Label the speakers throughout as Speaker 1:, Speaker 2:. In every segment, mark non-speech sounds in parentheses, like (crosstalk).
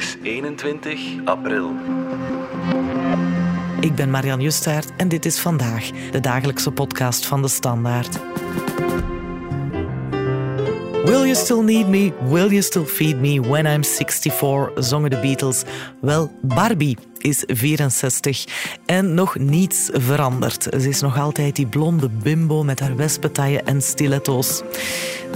Speaker 1: is 21 april.
Speaker 2: Ik ben Marian Justaert en dit is vandaag de dagelijkse podcast van de Standaard. Will you still need me? Will you still feed me when I'm 64? zongen de Beatles. Wel, Barbie is 64 en nog niets veranderd. Ze is nog altijd die blonde bimbo met haar wespentaille en stiletto's.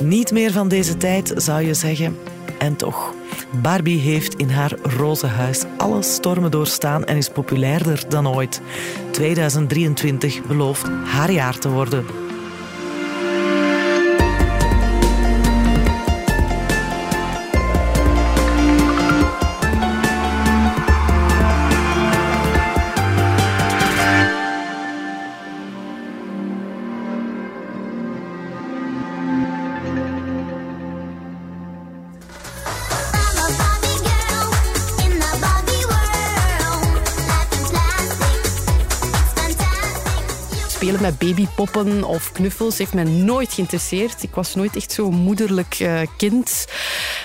Speaker 2: Niet meer van deze tijd, zou je zeggen. En toch. Barbie heeft in haar roze huis alle stormen doorstaan en is populairder dan ooit. 2023 belooft haar jaar te worden.
Speaker 3: Met babypoppen of knuffels heeft mij nooit geïnteresseerd. Ik was nooit echt zo'n moederlijk eh, kind.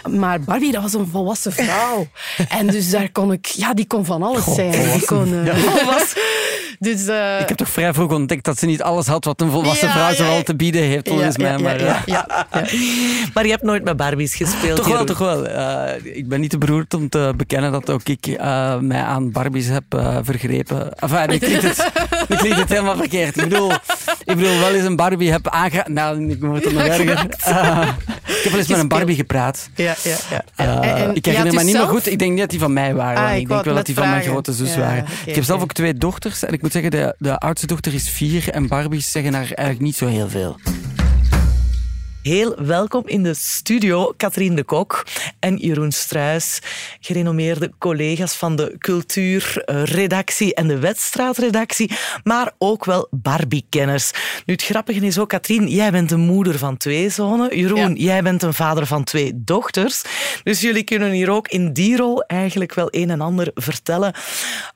Speaker 3: Maar Barbie, dat was een volwassen vrouw. (laughs) en dus daar kon ik... Ja, die kon van alles zijn. Die kon... eh, (laughs) dus... eh,
Speaker 4: Ik heb toch vrij vroeg ontdekt dat ze niet alles had wat een volwassen
Speaker 3: Ja,
Speaker 4: vrouw
Speaker 3: ja,
Speaker 4: zoal
Speaker 3: ja.
Speaker 4: te bieden heeft, volgens
Speaker 3: ja,
Speaker 4: mij.
Speaker 3: ja,
Speaker 4: maar,
Speaker 3: ja,
Speaker 4: ja.
Speaker 3: ja, ja. (laughs)
Speaker 2: Maar je hebt nooit met Barbies gespeeld.
Speaker 4: Toch wel,
Speaker 2: Jeroen.
Speaker 4: toch wel. Eh, ik ben niet te beroerd om te bekennen dat ook ik eh, mij aan Barbies heb eh, vergrepen. Enfin, nu klinkt, het, nu klinkt het helemaal verkeerd. Ik bedoel, ik bedoel wel eens een Barbie heb aangeraakt. Nou, ik moet het nog (laughs) erger. Ik heb wel eens met een Barbie gepraat.
Speaker 3: Ja, ja, ja. En- en-
Speaker 4: ik herinner me niet meer goed. Ik denk niet dat die van mij waren.
Speaker 3: Ah, ik
Speaker 4: denk wel dat die van mijn grote zus
Speaker 3: Ja,
Speaker 4: waren. ik heb zelf ook twee dochters. En ik moet zeggen, de, de oudste dochter is vier. En Barbies zeggen daar eigenlijk niet zo heel veel.
Speaker 2: Heel welkom in de studio, Katrien de Kok en Jeroen Struis, gerenommeerde collega's van de cultuurredactie en de wedstraatredactie, maar ook wel Barbie-kenners. Nu, het grappige is ook, Katrien, jij bent een moeder van twee zonen. Jeroen, jij bent een vader van twee dochters. Dus jullie kunnen hier ook in die rol eigenlijk wel een en ander vertellen.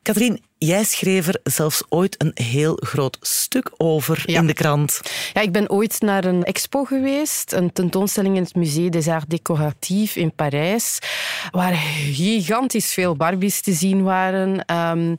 Speaker 2: Katrien, jij schreef er zelfs ooit een heel groot stuk over
Speaker 3: Ja.
Speaker 2: in de krant.
Speaker 3: Ja, ik ben ooit naar een expo geweest, een tentoonstelling in het Musée des Arts Décoratifs in Parijs, waar gigantisch veel Barbies te zien waren. Ehm,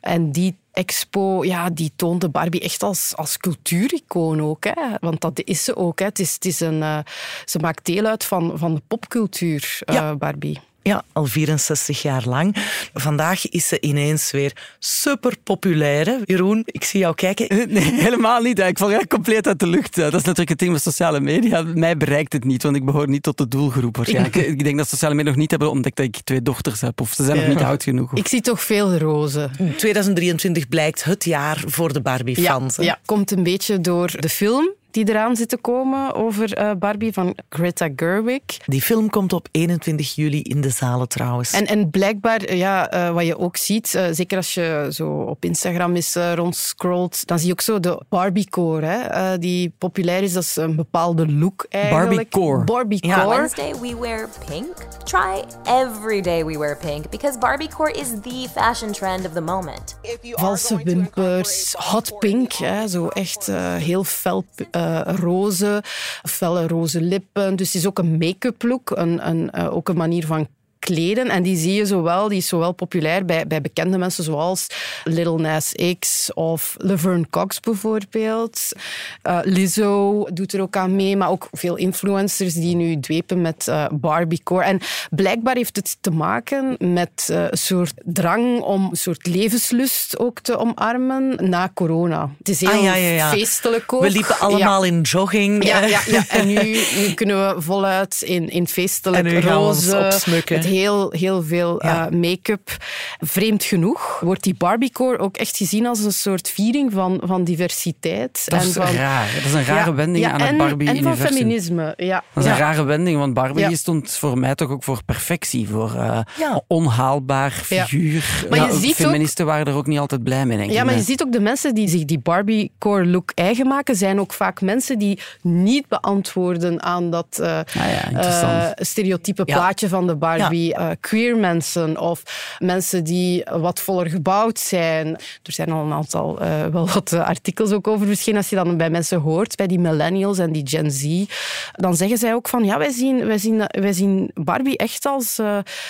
Speaker 3: en die expo, ja, die toonde Barbie echt als, als cultuuricoon ook. Hè? Want dat is ze ook. Hè? Het is, het is een, eh, ze maakt deel uit van, van de popcultuur, eh,
Speaker 2: Ja.
Speaker 3: Barbie.
Speaker 2: Ja, al 64 jaar lang. Vandaag is ze ineens weer super populair. Jeroen, ik zie jou kijken. (laughs)
Speaker 4: Nee, helemaal niet. Ik val echt compleet uit de lucht. Dat is natuurlijk het ding met sociale media. Mij bereikt het niet, want ik behoor niet tot de doelgroep waarschijnlijk. (laughs) Ik denk dat sociale media nog niet hebben ontdekt dat ik twee dochters heb. Of ze zijn nog niet oud genoeg.
Speaker 3: Ik zie toch veel rozen.
Speaker 2: 2023 blijkt het jaar voor de Barbie-fans.
Speaker 3: Ja, komt een beetje door de film die eraan zit te komen over eh, Barbie van Greta Gerwig.
Speaker 2: Die film komt op 21 juli in de zalen trouwens.
Speaker 3: En, en blijkbaar, eh, ja, eh, wat je ook ziet, zeker als je zo op Instagram eens eh, rondscrollt, dan zie je ook zo de Barbiecore, hè, eh, die populair is. Dat is een bepaalde look eigenlijk.
Speaker 4: Barbiecore.
Speaker 3: Barbiecore.
Speaker 2: Ja.
Speaker 5: Wednesday we wear pink. Try every day we wear pink because Barbiecore is the fashion trend of the moment.
Speaker 3: Valse wimpers, hot pink, hè, zo echt heel fel eh, roze, felle roze lippen. Dus het is ook een make-up look, een, een, eh, ook een manier van kleden. En die zie je zowel, die is zowel populair bij, bij bekende mensen zoals Little Nas X of Laverne Cox bijvoorbeeld. Eh, Lizzo doet er ook aan mee, maar ook veel influencers die nu dwepen met eh, Barbiecore. En blijkbaar heeft het te maken met eh, een soort drang om een soort levenslust ook te omarmen na corona. Het is heel
Speaker 2: Ah, ja, ja, ja.
Speaker 3: feestelijk ook.
Speaker 2: We liepen allemaal in jogging.
Speaker 3: Ja, ja, ja. (laughs) en nu, nu kunnen we voluit in, in feestelijk
Speaker 2: En nu gaan we ons
Speaker 3: roze,
Speaker 2: opsmukken.
Speaker 3: Heel, heel veel
Speaker 2: Ja.
Speaker 3: eh, make-up. Vreemd genoeg wordt die Barbiecore ook echt gezien als een soort viering van, van diversiteit.
Speaker 4: Dat is
Speaker 3: en van,
Speaker 4: raar. Dat is een rare
Speaker 3: Ja,
Speaker 4: wending
Speaker 3: ja,
Speaker 4: aan
Speaker 3: en,
Speaker 4: het
Speaker 3: En van
Speaker 4: Barbie-universum.
Speaker 3: feminisme, ja.
Speaker 4: Dat is een rare wending, want Barbie stond voor mij toch ook voor perfectie. Voor eh, onhaalbaar
Speaker 3: Ja.
Speaker 4: figuur.
Speaker 3: Maar je
Speaker 4: Ja,
Speaker 3: ziet ook-
Speaker 4: feministen waren er ook niet altijd blij mee, denk ik.
Speaker 3: Ja, maar je ziet ook de mensen die zich die Barbie-core look eigen maken, zijn ook vaak mensen die niet beantwoorden aan dat eh,
Speaker 4: Ah
Speaker 3: stereotype plaatje van de Barbie. Eh, queer mensen of mensen die wat voller gebouwd zijn. Er zijn al een aantal, eh, wel wat eh, artikels ook over verschenen. Als je dan bij mensen hoort, bij die millennials en die Gen Z, dan zeggen zij ook van ja, wij zien, wij zien, wij zien Barbie echt als,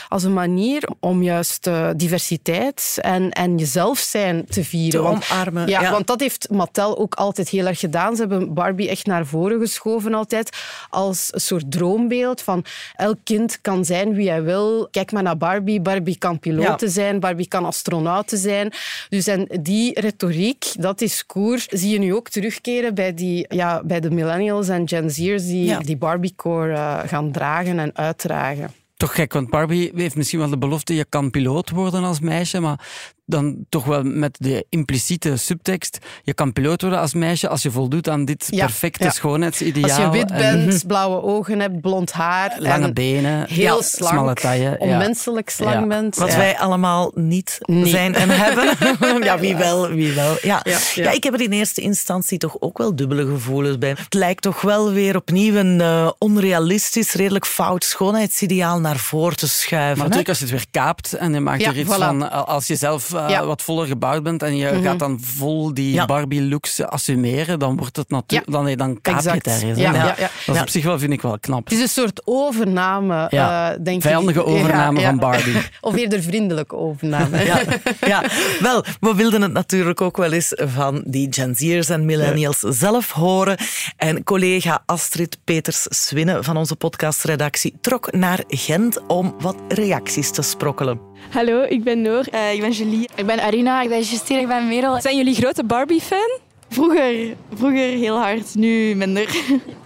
Speaker 3: als een manier om juist diversiteit en, en jezelf zijn te vieren.
Speaker 2: Te
Speaker 3: Want-
Speaker 2: omarmen,
Speaker 3: Ja,
Speaker 2: ja.
Speaker 3: want dat heeft Mattel ook altijd heel erg gedaan. Ze hebben Barbie echt naar voren geschoven altijd als een soort droombeeld van elk kind kan zijn wie hij wil. Kijk maar naar Barbie. Barbie kan piloten
Speaker 2: Ja.
Speaker 3: zijn, Barbie kan astronauten zijn. Dus en die retoriek, dat discours, zie je nu ook terugkeren bij, die, ja, bij de millennials en Gen Z'ers die
Speaker 2: Ja.
Speaker 3: die Barbiecore eh, gaan dragen en uitdragen.
Speaker 4: Toch gek, want Barbie heeft misschien wel de belofte, je kan piloot worden als meisje, maar dan toch wel met de impliciete subtekst, je kan piloot worden als meisje als je voldoet aan dit
Speaker 3: Ja,
Speaker 4: perfecte
Speaker 3: ja.
Speaker 4: schoonheidsideaal.
Speaker 3: Als je wit
Speaker 4: en
Speaker 3: bent, blauwe ogen hebt, blond haar,
Speaker 4: lange
Speaker 3: en
Speaker 4: benen,
Speaker 3: heel
Speaker 4: ja,
Speaker 3: slank,
Speaker 4: smalle taille. ja.
Speaker 3: onmenselijk slang
Speaker 4: Ja.
Speaker 3: bent.
Speaker 2: Wat
Speaker 3: Ja.
Speaker 2: wij allemaal niet
Speaker 3: Nee.
Speaker 2: zijn en hebben. (laughs) ja, wie wel, wie wel. Ja. Ja,
Speaker 3: Ja, ja.
Speaker 2: ik heb er in eerste instantie toch ook wel dubbele gevoelens bij. Het lijkt toch wel weer opnieuw een eh, onrealistisch, redelijk fout schoonheidsideaal naar voren te schuiven.
Speaker 4: Maar natuurlijk, als je het weer kaapt en je maakt
Speaker 3: Ja,
Speaker 4: er iets
Speaker 3: voilà.
Speaker 4: van, eh, als je zelf eh,
Speaker 3: Ja.
Speaker 4: wat voller gebouwd bent en je gaat dan vol die
Speaker 2: Ja.
Speaker 4: Barbie-looks assumeren, dan wordt het natuurlijk, dan, dan kaap je het ergens.
Speaker 3: Ja,
Speaker 4: Ja.
Speaker 3: ja, ja.
Speaker 4: Dat is op zich wel, vind ik wel knap.
Speaker 3: Het is een soort overname, eh, denk ik.
Speaker 4: Vijandige overname van Barbie. (laughs)
Speaker 3: Of eerder vriendelijke overname.
Speaker 2: Ja, (laughs) ja, wel, we wilden het natuurlijk ook wel eens van die Gen Z'ers en millennials zelf horen. En collega Astrid Peters-Swinne van onze podcastredactie trok naar Gent om wat reacties te sprokkelen.
Speaker 6: Hallo, ik ben Noor.
Speaker 7: Eh, ik ben Julie.
Speaker 8: Ik ben Arina, ik ben Justine, ik ben Merel.
Speaker 6: Zijn jullie grote Barbie-fan?
Speaker 7: Vroeger, vroeger heel hard, nu minder.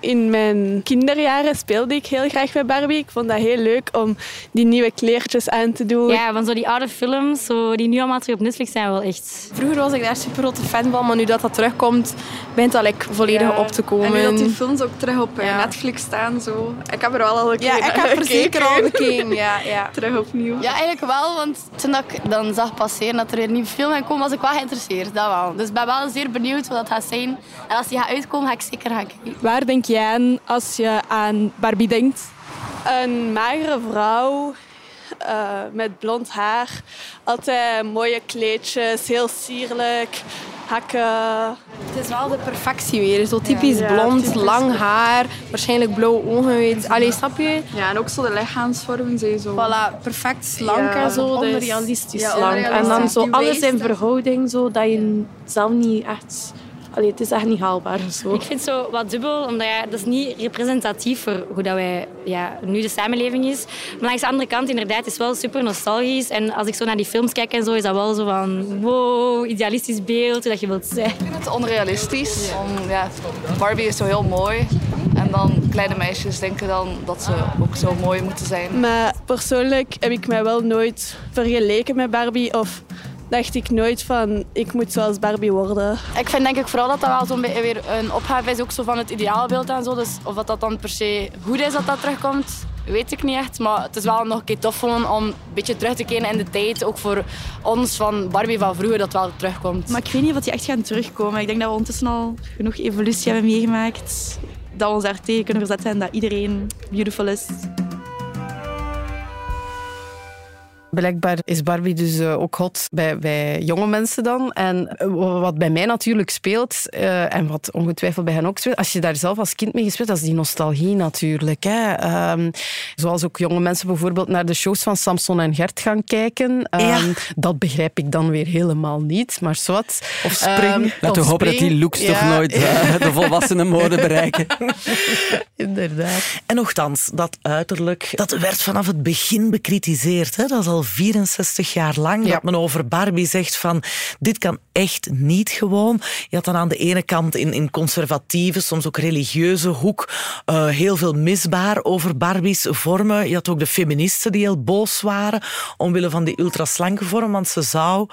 Speaker 6: In mijn kinderjaren speelde ik heel graag met Barbie. Ik vond dat heel leuk om die nieuwe kleertjes aan te doen.
Speaker 8: Ja, van zo die oude films, zo, die nu allemaal terug op Netflix zijn, wel echt...
Speaker 9: Vroeger was ik daar super grote fan van, maar nu dat dat terugkomt, begint dat like, volledig op te komen.
Speaker 10: En nu dat die films ook terug op eh,
Speaker 9: Ja.
Speaker 10: Netflix staan, zo. Ik heb er wel al een keer
Speaker 9: Ja, ik heb er (laughs) zeker al bekeken. (laughs) Ja, ja.
Speaker 10: Terug opnieuw.
Speaker 8: Ja, eigenlijk wel, want toen ik dan zag passeren dat er een nieuwe film gaat komen, was ik wel geïnteresseerd. Dat wel. Dus ik ben wel zeer benieuwd wat dat gaat zijn. En als die gaat uitkomen, ga ik zeker gaan kijken.
Speaker 6: Waar denk jij aan als je aan Barbie denkt? Een magere vrouw eh, met blond haar. Altijd mooie kleedjes, heel sierlijk. Hakken.
Speaker 9: Het is wel de perfectie weer. Zo typisch
Speaker 6: Ja,
Speaker 9: blond,
Speaker 6: typisch.
Speaker 9: lang haar, waarschijnlijk blauwe ogen. Weet. Allee, snap je?
Speaker 10: Ja, en ook zo de lichaamsvormen zijn zo.
Speaker 9: Voilà, perfect slank
Speaker 10: Ja,
Speaker 9: en zo. dus-
Speaker 6: Onrealistisch
Speaker 9: Ja,
Speaker 6: lang. En dan zo alles in
Speaker 9: er-
Speaker 6: verhouding, zo, dat je zelf niet echt... Allee, het is echt niet haalbaar. Zo.
Speaker 8: Ik vind het zo wat dubbel, omdat ja, dat is niet representatief voor hoe dat wij, ja, nu de samenleving is. Maar langs de andere kant, inderdaad, het is wel super nostalgisch. En als ik zo naar die films kijk en zo, is dat wel zo van... Wow, idealistisch beeld, hoe dat je wilt zijn.
Speaker 7: Ik vind het onrealistisch. Om, ja, Barbie is zo heel mooi. En dan kleine meisjes denken dan dat ze ook zo mooi moeten zijn.
Speaker 6: Maar persoonlijk heb ik mij wel nooit vergeleken met Barbie of dacht ik nooit van ik moet zoals Barbie worden.
Speaker 8: Ik vind denk ik vooral dat dat wel zo'n beetje weer een opgave is ook zo van het ideaalbeeld en zo. Dus of dat, dat dan per se goed is dat dat terugkomt, weet ik niet echt. Maar het is wel nog een keer tof om een beetje terug te keren in de tijd. Ook voor ons van Barbie van vroeger dat wel terugkomt.
Speaker 7: Maar ik weet niet of die echt gaan terugkomen. Ik denk dat we ondertussen al genoeg evolutie hebben meegemaakt. Dat we ons daar tegen kunnen verzetten en dat iedereen beautiful is.
Speaker 3: Blijkbaar is Barbie dus eh, ook hot bij, bij jonge mensen dan. En eh, wat bij mij natuurlijk speelt, eh, en wat ongetwijfeld bij hen ook speelt, als je daar zelf als kind mee gespeeld, dat is die nostalgie natuurlijk. Hè. Ehm, zoals ook jonge mensen bijvoorbeeld naar de shows van Samson en Gert gaan kijken. Ehm,
Speaker 2: Ja.
Speaker 3: Dat begrijp ik dan weer helemaal niet, maar zwart.
Speaker 2: Of Spring.
Speaker 3: Ehm,
Speaker 4: Laten we hopen dat die looks toch nooit (laughs) de volwassene mode bereiken. (laughs)
Speaker 2: Inderdaad. En nogthans, dat uiterlijk, dat werd vanaf het begin bekritiseerd. Hè? Dat is al 64 jaar lang
Speaker 3: Ja.
Speaker 2: dat men over Barbie zegt van dit kan echt niet gewoon. Je had dan aan de ene kant in, in conservatieve, soms ook religieuze hoek eh, heel veel misbaar over Barbie's vormen. Je had ook de feministen die heel boos waren omwille van die ultraslanke vorm, want ze zou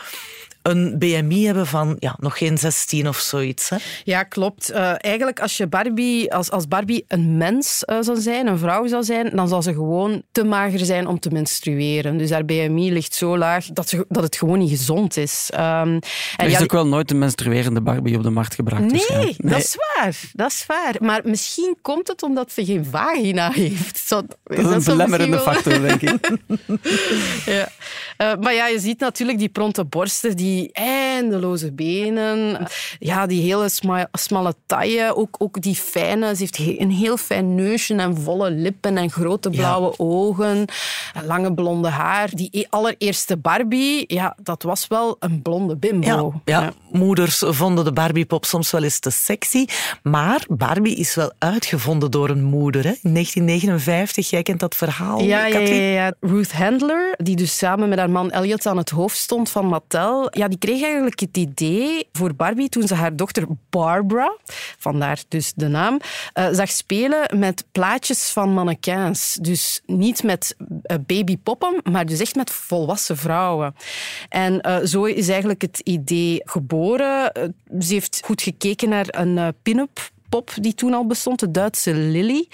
Speaker 2: een BMI hebben van ja, nog geen 16 of zoiets. Hè?
Speaker 3: Ja, klopt. Eh, eigenlijk, als, je Barbie, als, als Barbie een mens eh, zou zijn, een vrouw zou zijn, dan zal ze gewoon te mager zijn om te menstrueren. Dus haar BMI ligt zo laag dat, ze, dat het gewoon niet gezond is. Ehm, en
Speaker 4: Er is
Speaker 3: ja,
Speaker 4: ook wel nooit een menstruerende Barbie op de markt gebracht.
Speaker 3: Nee,
Speaker 4: waarschijnlijk.
Speaker 3: dat is waar. Dat is waar. Maar misschien komt het omdat ze geen vagina heeft. Zo,
Speaker 4: Dat is een
Speaker 3: zou
Speaker 4: belemmerende factor, denk ik. (laughs)
Speaker 3: ja. Eh, maar ja, je ziet natuurlijk die pronte borsten, die eindeloze benen, ja, die hele sma- smalle taille, ook, ook die fijne, ze heeft he- een heel fijn neusje en volle lippen en grote blauwe ogen, lange blonde haar. Die e- allereerste Barbie, ja, dat was wel een blonde bimbo.
Speaker 2: Ja, ja, moeders vonden de Barbiepop soms wel eens te sexy. Maar Barbie is wel uitgevonden door een moeder. Hè? In 1959, jij kent dat verhaal,
Speaker 3: Ja, ja, ja,
Speaker 2: Katrien?
Speaker 3: ja. Ruth Handler, die dus samen met haar man Elliot aan het hoofd stond van Mattel, ja, die kreeg eigenlijk het idee voor Barbie toen ze haar dochter Barbara, vandaar dus de naam, eh, zag spelen met plaatjes van mannequins. Dus niet met eh, babypoppen, maar dus echt met volwassen vrouwen. En eh, zo is eigenlijk het idee geboren. Ze heeft goed gekeken naar een pin-up pop die toen al bestond, de Duitse Lily.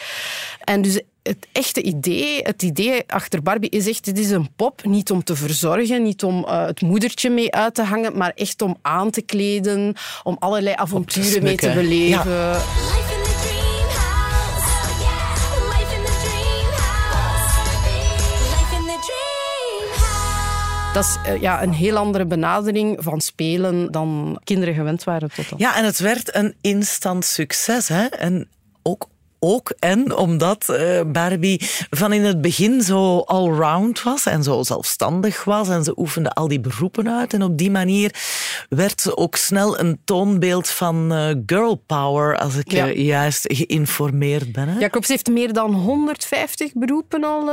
Speaker 3: En dus het echte idee, het idee achter Barbie is echt, dit is een pop, niet om te verzorgen, niet om eh, het moedertje mee uit te hangen, maar echt om aan te kleden, om allerlei avonturen mee te beleven.
Speaker 11: Life in the dream house. Life in the dream house. Life in the dream house.
Speaker 3: Dat is eh, ja, een heel andere benadering van spelen dan kinderen gewend waren tot dan.
Speaker 2: Ja, en het werd een instant succes. Hè? En ook, ook en omdat eh, Barbie van in het begin zo allround was en zo zelfstandig was en ze oefende al die beroepen uit. En op die manier werd ze ook snel een toonbeeld van eh, girl power, als ik
Speaker 3: Ja.
Speaker 2: eh, juist geïnformeerd ben. Hè?
Speaker 3: Ja, klopt. Ze heeft meer dan 150 beroepen al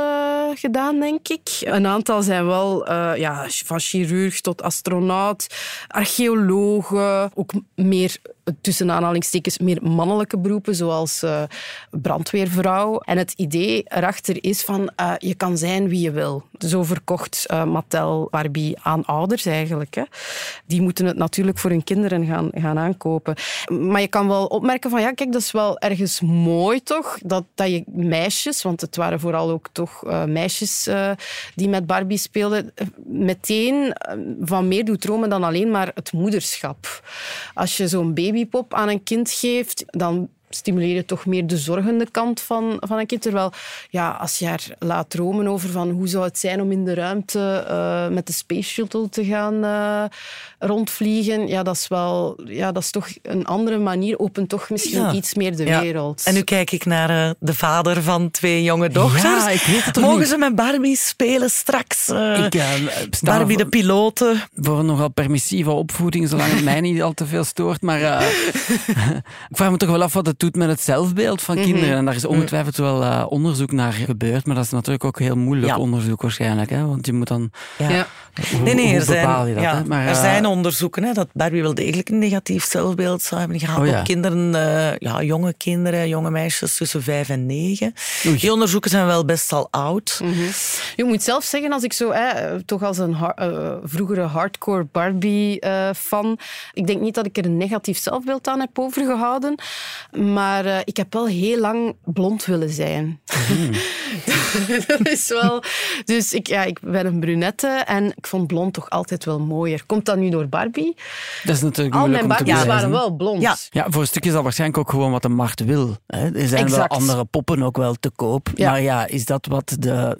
Speaker 3: gedaan, denk ik. Een aantal zijn wel ja, van chirurg tot astronaut, archeologe, ook meer tussen aanhalingstekens meer mannelijke beroepen, zoals eh, brandweervrouw. En het idee erachter is van eh, je kan zijn wie je wil. Zo verkocht eh, Mattel Barbie aan ouders eigenlijk. Hè. Die moeten het natuurlijk voor hun kinderen gaan, gaan aankopen. Maar je kan wel opmerken van ja, kijk, dat is wel ergens mooi toch, dat, dat je meisjes, want het waren vooral ook toch meisjes die met Barbie speelden, meteen van meer doet dromen dan alleen maar het moederschap. Als je zo'n babypop aan een kind geeft, dan stimuleer je toch meer de zorgende kant van, van een kind. Terwijl, ja, als je haar laat dromen over van hoe zou het zijn om in de ruimte eh, met de Space Shuttle te gaan eh, rondvliegen, ja, dat is wel, ja, dat is toch een andere manier, opent toch misschien
Speaker 2: Ja.
Speaker 3: iets meer de
Speaker 2: Ja.
Speaker 3: wereld.
Speaker 2: En nu kijk ik naar eh, de vader van twee jonge dochters.
Speaker 4: Ja, ik weet het toch
Speaker 2: Mogen
Speaker 4: niet.
Speaker 2: ze met Barbie spelen straks?
Speaker 4: Ik sta
Speaker 2: Barbie
Speaker 4: voor,
Speaker 2: de piloten.
Speaker 4: voor een nogal permissieve opvoeding, zolang het mij niet al te veel stoort. Maar eh, (laughs) ik vraag me toch wel af wat het doet met het zelfbeeld van kinderen. En daar is ongetwijfeld wel eh, onderzoek naar gebeurd. Maar dat is natuurlijk ook heel moeilijk
Speaker 2: Ja.
Speaker 4: onderzoek waarschijnlijk. Hè? Want je moet dan...
Speaker 2: Ja.
Speaker 3: Ja.
Speaker 4: Hoe,
Speaker 2: Nee, nee,
Speaker 4: hoe
Speaker 2: er
Speaker 4: bepaal
Speaker 2: zijn,
Speaker 4: je dat?
Speaker 2: ja?
Speaker 4: Maar,
Speaker 2: er
Speaker 4: eh,
Speaker 2: zijn onderzoeken hè, dat Barbie wel degelijk een negatief zelfbeeld zou hebben gehad
Speaker 4: Oh ja.
Speaker 2: op kinderen, eh, ja, jonge kinderen, jonge meisjes tussen vijf en negen.
Speaker 4: Oei.
Speaker 2: Die onderzoeken zijn wel best al oud.
Speaker 3: Je moet zelf zeggen, als ik zo, hè, toch als een har- eh, vroegere hardcore Barbie-fan, ik denk niet dat ik er een negatief zelfbeeld aan heb overgehouden, maar eh, ik heb wel heel lang blond willen zijn. (laughs) (laughs) dat is wel... Dus ik, ja, ik ben een brunette en ik vond blond toch altijd wel mooier. Komt dat nu door Barbie?
Speaker 4: Dat is natuurlijk
Speaker 3: Al mijn Barbies waren wel blond.
Speaker 2: Ja.
Speaker 4: Ja, voor een stukje is dat waarschijnlijk ook gewoon wat de markt wil. Hè. Er zijn
Speaker 3: Exact.
Speaker 4: wel andere poppen ook wel te koop.
Speaker 3: Ja.
Speaker 4: Maar ja, is dat wat de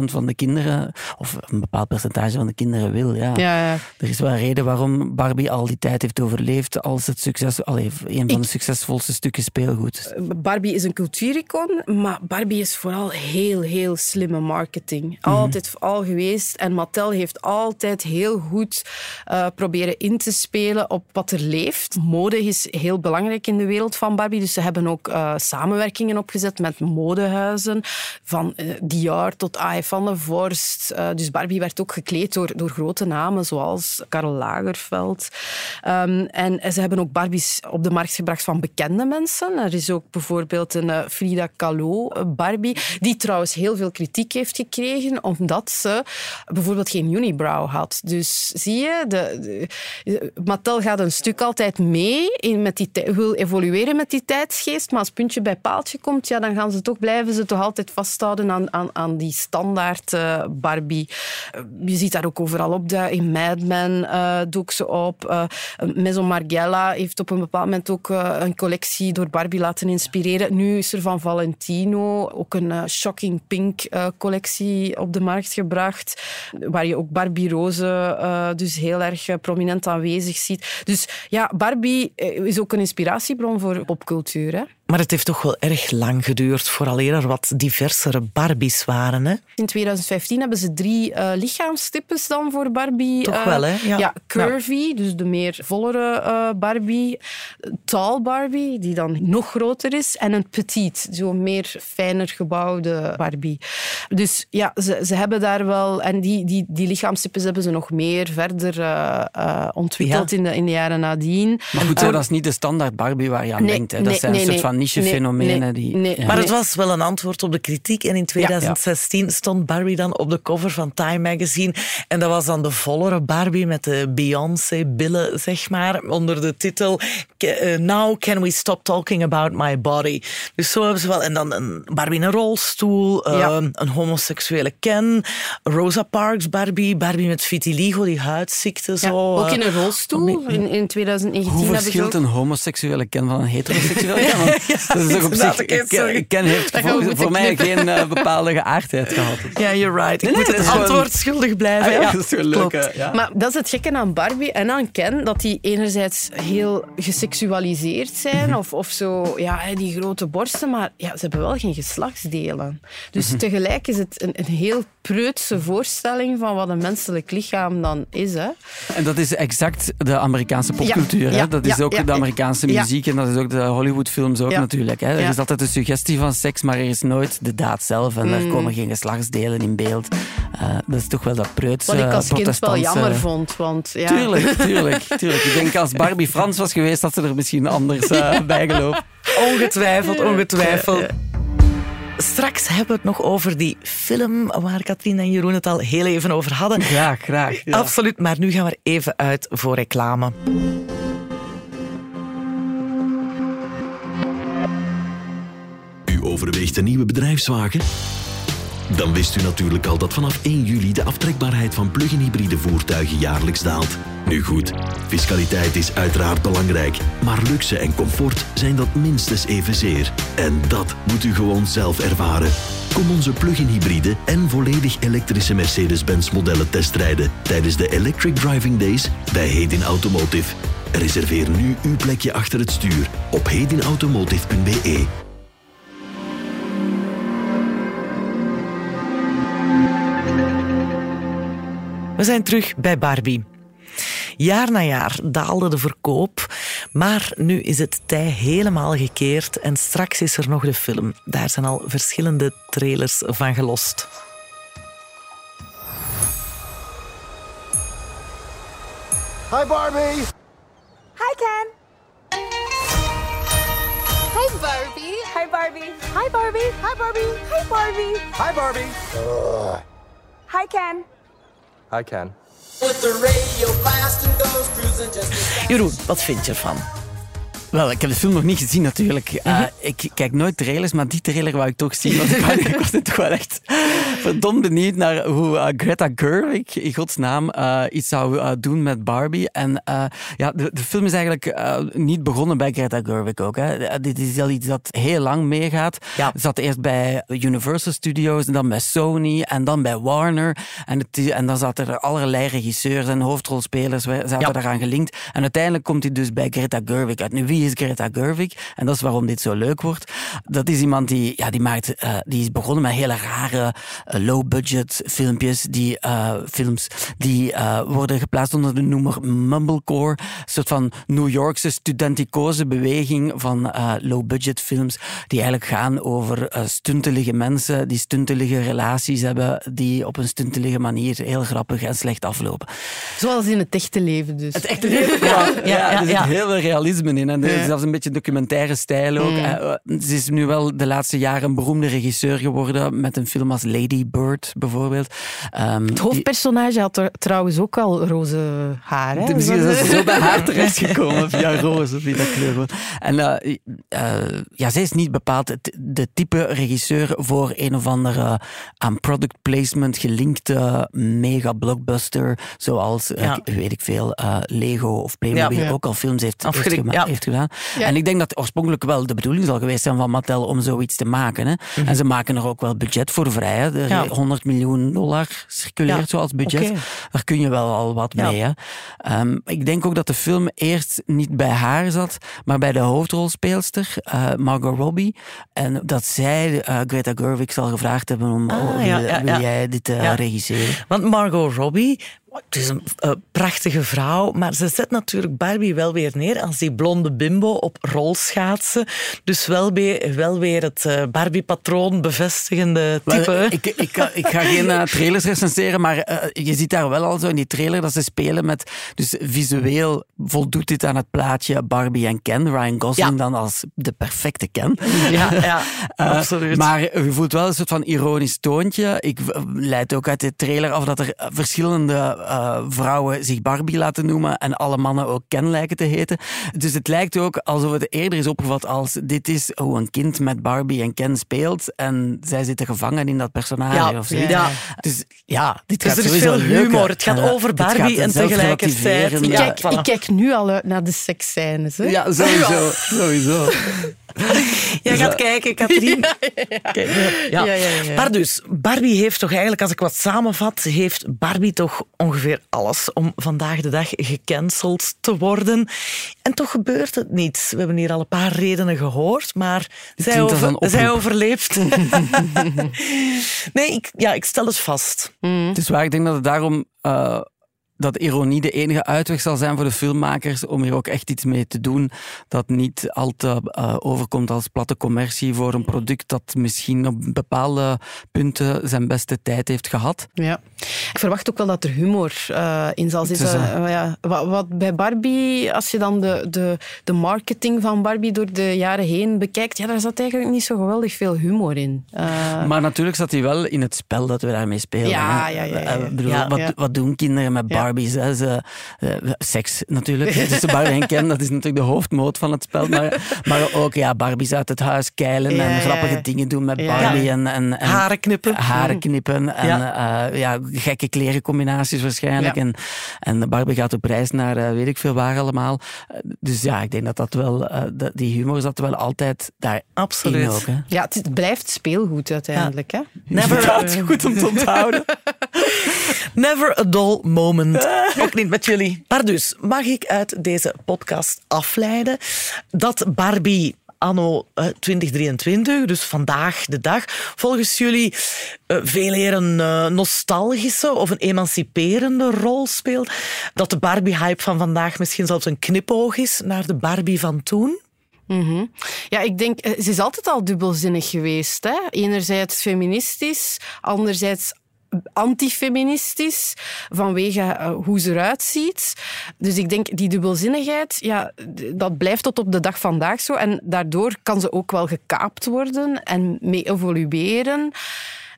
Speaker 4: 90% van de kinderen, of een bepaald percentage van de kinderen wil? Ja.
Speaker 3: Ja, ja.
Speaker 4: Er is wel een reden waarom Barbie al die tijd heeft overleefd als het succes, allee, een van
Speaker 3: Ik-
Speaker 4: de succesvolste stukken speelgoed.
Speaker 3: Barbie is een cultuuricoon, maar Barbie is vooral heel, heel slimme marketing. Altijd al geweest. En Mattel heeft altijd heel goed eh, proberen in te spelen op wat er leeft. Mode is heel belangrijk in de wereld van Barbie. Dus ze hebben ook eh, samenwerkingen opgezet met modehuizen. Van eh, Dior tot A.F. van der Vorst. Dus Barbie werd ook gekleed door, door grote namen zoals Karl Lagerfeld. Ehm, en ze hebben ook Barbies op de markt gebracht van bekende mensen. Er is ook bijvoorbeeld een Frida Kahlo Barbie, die trouwens heel veel kritiek heeft gekregen omdat ze bijvoorbeeld geen unibrow had. Dus zie je, de, Mattel gaat een stuk altijd mee, in met die, wil evolueren met die tijdsgeest, maar als puntje bij paaltje komt, ja, dan gaan ze toch, blijven ze toch altijd vasthouden aan, aan, aan die standaard eh, Barbie. Eh, je ziet daar ook overal op. de- In Mad Men eh dook ze op. Eh, Maison Margiela heeft op een bepaald moment ook een collectie door Barbie laten inspireren. Nu is er van Valentino ook een Shocking Pink eh, collectie op de markt gebracht, waar je ook Barbie roze eh, dus heel erg eh, prominent aanwezig ziet. Dus ja, Barbie is ook een inspiratiebron voor popcultuur. Hè?
Speaker 2: Maar het heeft toch wel erg lang geduurd vooraleer er wat diversere Barbies waren. Hè?
Speaker 3: In 2015 hebben ze drie eh lichaamstypes dan voor Barbie.
Speaker 2: Toch
Speaker 3: eh,
Speaker 2: wel, hè? Ja.
Speaker 3: curvy, dus de meer vollere eh, Barbie. Tall Barbie, die dan nog groter is. En een petite, zo'n meer fijner gebouwde Barbie. Dus ja, ze, ze hebben daar wel... En die, die, die lichaamstypes hebben ze nog meer verder eh, eh, ontwikkeld
Speaker 2: Ja.
Speaker 3: in, de, in de jaren nadien.
Speaker 4: Maar goed, hè,
Speaker 3: Eh,
Speaker 4: dat is niet de standaard Barbie waar je aan
Speaker 3: nee,
Speaker 4: denkt. Hè. Dat
Speaker 3: nee,
Speaker 4: zijn
Speaker 3: nee,
Speaker 4: een soort
Speaker 3: nee.
Speaker 4: Van niche-fenomenen.
Speaker 3: Nee,
Speaker 4: die,
Speaker 3: nee.
Speaker 4: ja.
Speaker 2: Maar het was wel een antwoord op de kritiek. En in
Speaker 4: ja.
Speaker 2: 2016 stond Barbie dan op de cover van Time Magazine. En dat was dan de vollere Barbie met de Beyoncé-billen, zeg maar, onder de titel eh, Now can we stop talking about my body. Dus zo hebben ze wel... En dan een Barbie in een rolstoel, eh,
Speaker 3: Ja.
Speaker 2: een homoseksuele Ken, Rosa Parks Barbie, Barbie met vitiligo, die huidziekte.
Speaker 3: ja,
Speaker 2: Zo,
Speaker 3: ook in
Speaker 2: eh,
Speaker 3: een rolstoel. In, in 2019
Speaker 4: Hoe
Speaker 3: hebben ze
Speaker 4: verschilt
Speaker 3: ook...
Speaker 4: een homoseksuele ken van een heteroseksuele ken? Want (laughs) dat is toch op zich... Ken, heeft voor, mij geen eh, bepaalde geaardheid gehad. (laughs)
Speaker 2: Ja, you're right. Ik
Speaker 4: Nee,
Speaker 2: moet
Speaker 4: nee,
Speaker 2: het
Speaker 4: gewoon-
Speaker 2: antwoord schuldig blijven.
Speaker 4: Ah, ja,
Speaker 2: ja.
Speaker 4: dat is wel leuk. Ja.
Speaker 3: Maar dat is het gekke aan Barbie en aan Ken, dat die enerzijds heel geseksualiseerd zijn,
Speaker 4: Mhm.
Speaker 3: of, of zo, ja, hè, die grote borsten, maar ja, ze hebben wel geen geslachtsdelen. Dus
Speaker 4: Mhm.
Speaker 3: tegelijk is het een, een heel preutse voorstelling van wat een menselijk lichaam dan is. Hè.
Speaker 4: En dat is exact de Amerikaanse popcultuur. hè? dat is
Speaker 3: ja,
Speaker 4: ook
Speaker 3: ja,
Speaker 4: de Amerikaanse muziek en dat is ook de Hollywoodfilms ook natuurlijk. Hè? Er is altijd een suggestie van seks, maar er is nooit de daad zelf en
Speaker 3: Mm.
Speaker 4: er komen geen geslachtsdelen in beeld. Eh, dat is toch wel dat preutse
Speaker 3: Wat ik als kind wel jammer vond. Want, ja.
Speaker 4: Tuurlijk, (laughs) tuurlijk, tuurlijk. Ik denk als Barbie Frans was geweest, had ze er misschien anders eh, bij gelopen. (laughs)
Speaker 2: Ongetwijfeld, ongetwijfeld. Straks hebben we het nog over die film waar Katrien en Jeroen het al heel even over hadden.
Speaker 4: Graag, graag. ja.
Speaker 2: Absoluut, maar nu gaan we er even uit voor reclame.
Speaker 12: U overweegt een nieuwe bedrijfswagen? Dan wist u natuurlijk al dat vanaf 1 juli de aftrekbaarheid van plug-in hybride voertuigen jaarlijks daalt. Nu goed, fiscaliteit is uiteraard belangrijk, maar luxe en comfort zijn dat minstens evenzeer. En dat moet u gewoon zelf ervaren. Kom onze plug-in hybride en volledig elektrische Mercedes-Benz modellen testrijden tijdens de Electric Driving Days bij Hedin Automotive. Reserveer nu uw plekje achter het stuur op hedinautomotive.be.
Speaker 2: We zijn terug bij Barbie. Jaar na jaar daalde de verkoop, maar nu is het tij helemaal gekeerd en straks is er nog de film. Daar zijn al verschillende trailers van gelost.
Speaker 13: Hi, Barbie.
Speaker 14: Hi, Ken. Hi, Barbie. Hi, Barbie. Hi, Barbie. Hi, Barbie. Hi, Barbie.
Speaker 13: Hi, Barbie.
Speaker 14: Hi, Ken.
Speaker 13: Hi, Ken.
Speaker 2: Jeroen, wat vind je ervan?
Speaker 4: Wel, ik heb de film nog niet gezien natuurlijk. Eh,
Speaker 2: Mhm.
Speaker 4: ik kijk nooit trailers, maar die trailer wou ik toch zien. Want ik, (laughs) was toch wel echt verdomd benieuwd naar hoe eh, Greta Gerwig, in godsnaam, eh iets zou eh, doen met Barbie. En ja, de, de film is eigenlijk niet begonnen bij Greta Gerwig ook. Hè. Dit is al iets dat heel lang meegaat.
Speaker 2: Ja.
Speaker 4: Zat eerst bij Universal Studios, en dan bij Sony en dan bij Warner. En, het, en dan zaten er allerlei regisseurs en hoofdrolspelers zaten
Speaker 2: Ja.
Speaker 4: daaraan gelinkt. En uiteindelijk komt hij dus bij Greta Gerwig uit. Nu, wie is Greta Gerwig? En dat is waarom dit zo leuk wordt. Dat is iemand die, ja, die, maakt, die is begonnen met hele rare low-budget filmpjes, die, eh, films, die eh, worden geplaatst onder de noemer mumblecore. Een soort van New Yorkse studenticose beweging van eh, low-budget films, die eigenlijk gaan over stuntelige mensen, die stuntelige relaties hebben, die op een stuntelige manier heel grappig en slecht aflopen.
Speaker 3: Zoals in het echte leven dus.
Speaker 4: Het echte leven? Ja, (laughs) ja, er zit heel veel realisme in. En er is
Speaker 3: Ja.
Speaker 4: zelfs een beetje documentaire stijl ook.
Speaker 3: Mm.
Speaker 4: Ze is nu wel de laatste jaren een beroemde regisseur geworden met een film als Lady Bird bijvoorbeeld. Ehm,
Speaker 3: Het hoofdpersonage had er trouwens ook al roze haar. Hè?
Speaker 4: de muziek is (laughs) zo bij haar terechtgekomen via roze, via dat kleur. En eh, eh, ja, zij is niet bepaald de type regisseur voor een of andere aan product placement gelinkte mega blockbuster, zoals, eh, weet ik veel, eh, Lego of Playmobil
Speaker 2: Ja. Ja.
Speaker 4: ook al films heeft, heeft,
Speaker 2: Afgericht,
Speaker 4: gema-
Speaker 2: ja.
Speaker 4: heeft gedaan.
Speaker 2: Ja.
Speaker 4: En ik denk dat oorspronkelijk wel de bedoeling zal geweest zijn van Mattel om zoiets te maken. Hè. En ze maken er ook wel budget voor vrij. Hè. Er.
Speaker 2: Ja.
Speaker 4: 100 miljoen dollar circuleert
Speaker 2: Ja.
Speaker 4: zo als budget. Daar kun je wel al wat mee. Hè. Ehm, ik denk ook dat de film eerst niet bij haar zat, maar bij de hoofdrolspeelster, eh, Margot Robbie. En dat zij eh, Greta Gerwig zal gevraagd hebben om,
Speaker 2: Ah,
Speaker 4: wil, jij dit eh,
Speaker 2: Ja.
Speaker 4: regisseren?
Speaker 2: Want Margot Robbie, het is een eh, prachtige vrouw, maar ze zet natuurlijk Barbie wel weer neer als die blonde bimbo op rolschaatsen. Dus wel weer, wel weer het eh, Barbie-patroon bevestigende type.
Speaker 4: Wel, ik, ik, ga- ik ga geen eh, trailers recenseren, maar je ziet daar wel al zo in die trailer dat ze spelen met... Dus visueel voldoet dit aan het plaatje Barbie en Ken. Ryan Gosling dan als de perfecte Ken.
Speaker 2: Ja, ja, (laughs) absoluut.
Speaker 4: Maar je voelt wel een soort van ironisch toontje. Ik leid ook uit de trailer af dat er verschillende eh, vrouwen zich Barbie laten noemen en alle mannen ook Ken lijken te heten. Dus het lijkt ook alsof het eerder is opgevat als dit is hoe een kind met Barbie en Ken speelt en zij zitten gevangen in dat personage
Speaker 2: Ja,
Speaker 4: of zoiets.
Speaker 2: ja.
Speaker 4: Dus ja, dit
Speaker 2: Dus
Speaker 4: gaat
Speaker 2: er is veel humor. Het gaat
Speaker 4: eh,
Speaker 2: over Barbie en tegelijkertijd- Ja,
Speaker 3: Kijk, ik kijk nu al uit naar de seksscènes. Hè?
Speaker 4: Ja, sowieso. sowieso. (laughs) (laughs)
Speaker 2: Jij gaat kijken, Katrien. (laughs) Ja.
Speaker 3: Ja, ja, ja.
Speaker 2: Maar dus, Barbie heeft toch eigenlijk, als ik wat samenvat, heeft Barbie toch ongeveer alles om vandaag de dag gecanceld te worden. En toch gebeurt het niet. We hebben hier al een paar redenen gehoord, maar zij, over, zij overleeft. (laughs) nee, ik, ja, ik stel het vast.
Speaker 4: Het is waar, ik denk dat het daarom eh, dat ironie de enige uitweg zal zijn voor de filmmakers om hier ook echt iets mee te doen dat niet al te eh, overkomt als platte commercie voor een product dat misschien op bepaalde punten zijn beste tijd heeft gehad.
Speaker 3: Ja. Ik verwacht ook wel dat er humor eh, in zal zitten.
Speaker 4: Is,
Speaker 3: Eh, ja, wat, wat bij Barbie, als je dan de, de, de marketing van Barbie door de jaren heen bekijkt, ja, daar zat eigenlijk niet zo geweldig veel humor in. Eh,
Speaker 4: Maar natuurlijk zat hij wel in het spel dat we daarmee spelen.
Speaker 3: Ja,
Speaker 4: hè.
Speaker 3: ja, ja.
Speaker 4: Eh, bedoel,
Speaker 3: Ja.
Speaker 4: wat,
Speaker 3: Ja.
Speaker 4: wat doen kinderen met
Speaker 3: Ja.
Speaker 4: Barbies? Hè? Ze, eh, seks natuurlijk. Tussen Barbie en Ken, dat is natuurlijk de hoofdmoot van het spel. Maar, maar ook ja, Barbies uit het huis keilen
Speaker 2: Ja,
Speaker 4: en grappige
Speaker 2: ja.
Speaker 4: dingen doen met. Barbie.
Speaker 2: Ja.
Speaker 4: En, en, en
Speaker 2: Haren knippen.
Speaker 4: Haren knippen en
Speaker 2: Ja.
Speaker 4: Ja. ja, gekke klerencombinaties waarschijnlijk.
Speaker 2: Ja.
Speaker 4: En, en Barbie gaat op reis naar eh, weet ik veel waar allemaal. Eh, Dus ja, ik denk dat dat wel, eh, dat, die humor zat wel altijd daar
Speaker 2: Absoluut.
Speaker 4: in ook. Hè.
Speaker 3: ja, het, blijft speelgoed uiteindelijk. Hè? (laughs)
Speaker 2: Never
Speaker 4: goed om te onthouden. (laughs)
Speaker 2: Never a dull moment. Ook niet met jullie. Maar dus, mag ik uit deze podcast afleiden dat Barbie anno eh, 2023, dus vandaag de dag, volgens jullie eh, veel eer een eh, nostalgische of een emanciperende rol speelt? Dat de Barbie-hype van vandaag misschien zelfs een knipoog is naar de Barbie van toen?
Speaker 3: Mhm. Ja, ik denk, ze is altijd al dubbelzinnig geweest. Hè? Enerzijds feministisch, anderzijds antifeministisch, vanwege eh, hoe ze eruit ziet. Dus ik denk, die dubbelzinnigheid, ja, dat blijft tot op de dag vandaag zo. En daardoor kan ze ook wel gekaapt worden en mee evolueren.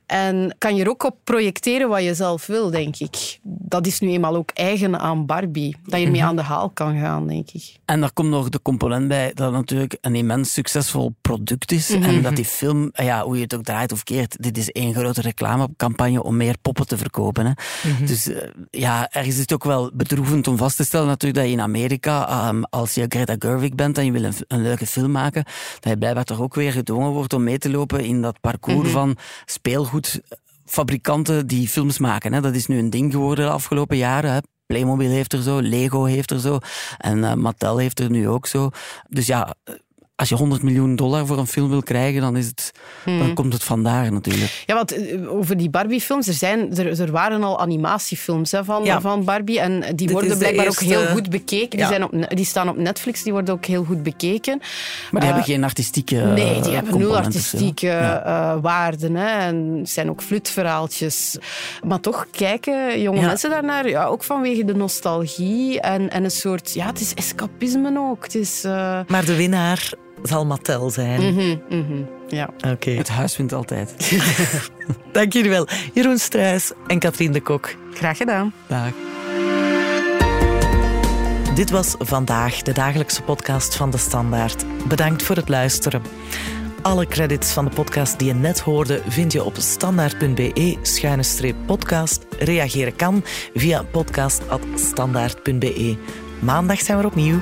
Speaker 3: En kan je er ook op projecteren wat je zelf wil, denk ik. Dat is nu eenmaal ook eigen aan Barbie. Dat je ermee
Speaker 4: Mhm.
Speaker 3: aan de haal kan gaan, denk ik.
Speaker 4: En daar komt nog de component bij dat het natuurlijk een immens succesvol product is.
Speaker 3: Mhm.
Speaker 4: En dat die film, ja, hoe je het ook draait of keert, dit is één grote reclamecampagne om meer poppen te verkopen. Hè.
Speaker 2: Mhm.
Speaker 4: Dus eh, ja, ergens is het ook wel bedroevend om vast te stellen natuurlijk dat je in Amerika, ehm, als je Greta Gerwig bent en je wil een, een leuke film maken, dat je blijkbaar toch ook weer gedwongen wordt om mee te lopen in dat parcours
Speaker 2: Mhm.
Speaker 4: van speelgoed fabrikanten die films maken. Hè. Dat is nu een ding geworden de afgelopen jaren. Playmobil heeft er zo, Lego heeft er zo en eh, Mattel heeft er nu ook zo. Dus ja, als je 100 miljoen dollar voor een film wil krijgen, dan, is het,
Speaker 3: Hmm.
Speaker 4: dan komt het vandaar natuurlijk.
Speaker 3: Ja, want eh, over die Barbie-films, er, zijn, er, er waren al animatiefilms hè, van,
Speaker 2: Ja.
Speaker 3: van Barbie. En die
Speaker 2: Dit
Speaker 3: worden blijkbaar
Speaker 2: eerste-
Speaker 3: ook heel goed bekeken. Die, zijn op, die staan op Netflix, die worden ook heel goed bekeken.
Speaker 4: Maar die
Speaker 3: Eh,
Speaker 4: hebben geen artistieke
Speaker 3: Nee, die hebben nul artistieke
Speaker 4: Ja.
Speaker 3: eh, waarden. Hè. En zijn ook flutverhaaltjes. Maar toch kijken jonge
Speaker 2: Ja.
Speaker 3: mensen daarnaar, ja, ook vanwege de nostalgie en, en een soort... Ja, het is escapisme ook. Het is... eh,
Speaker 2: Maar de winnaar zal Mattel zijn.
Speaker 3: mhm, mhm, ja.
Speaker 2: Oké.
Speaker 4: Het huis wint altijd. (laughs)
Speaker 2: Dank jullie wel. Jeroen Struijs en Katrien de Kok.
Speaker 3: Graag gedaan.
Speaker 4: Dag.
Speaker 2: Dit was vandaag de dagelijkse podcast van De Standaard. Bedankt voor het luisteren. Alle credits van de podcast die je net hoorde vind je op standaard.be-podcast. Reageren kan via podcast.standaard.be. Maandag zijn we er opnieuw.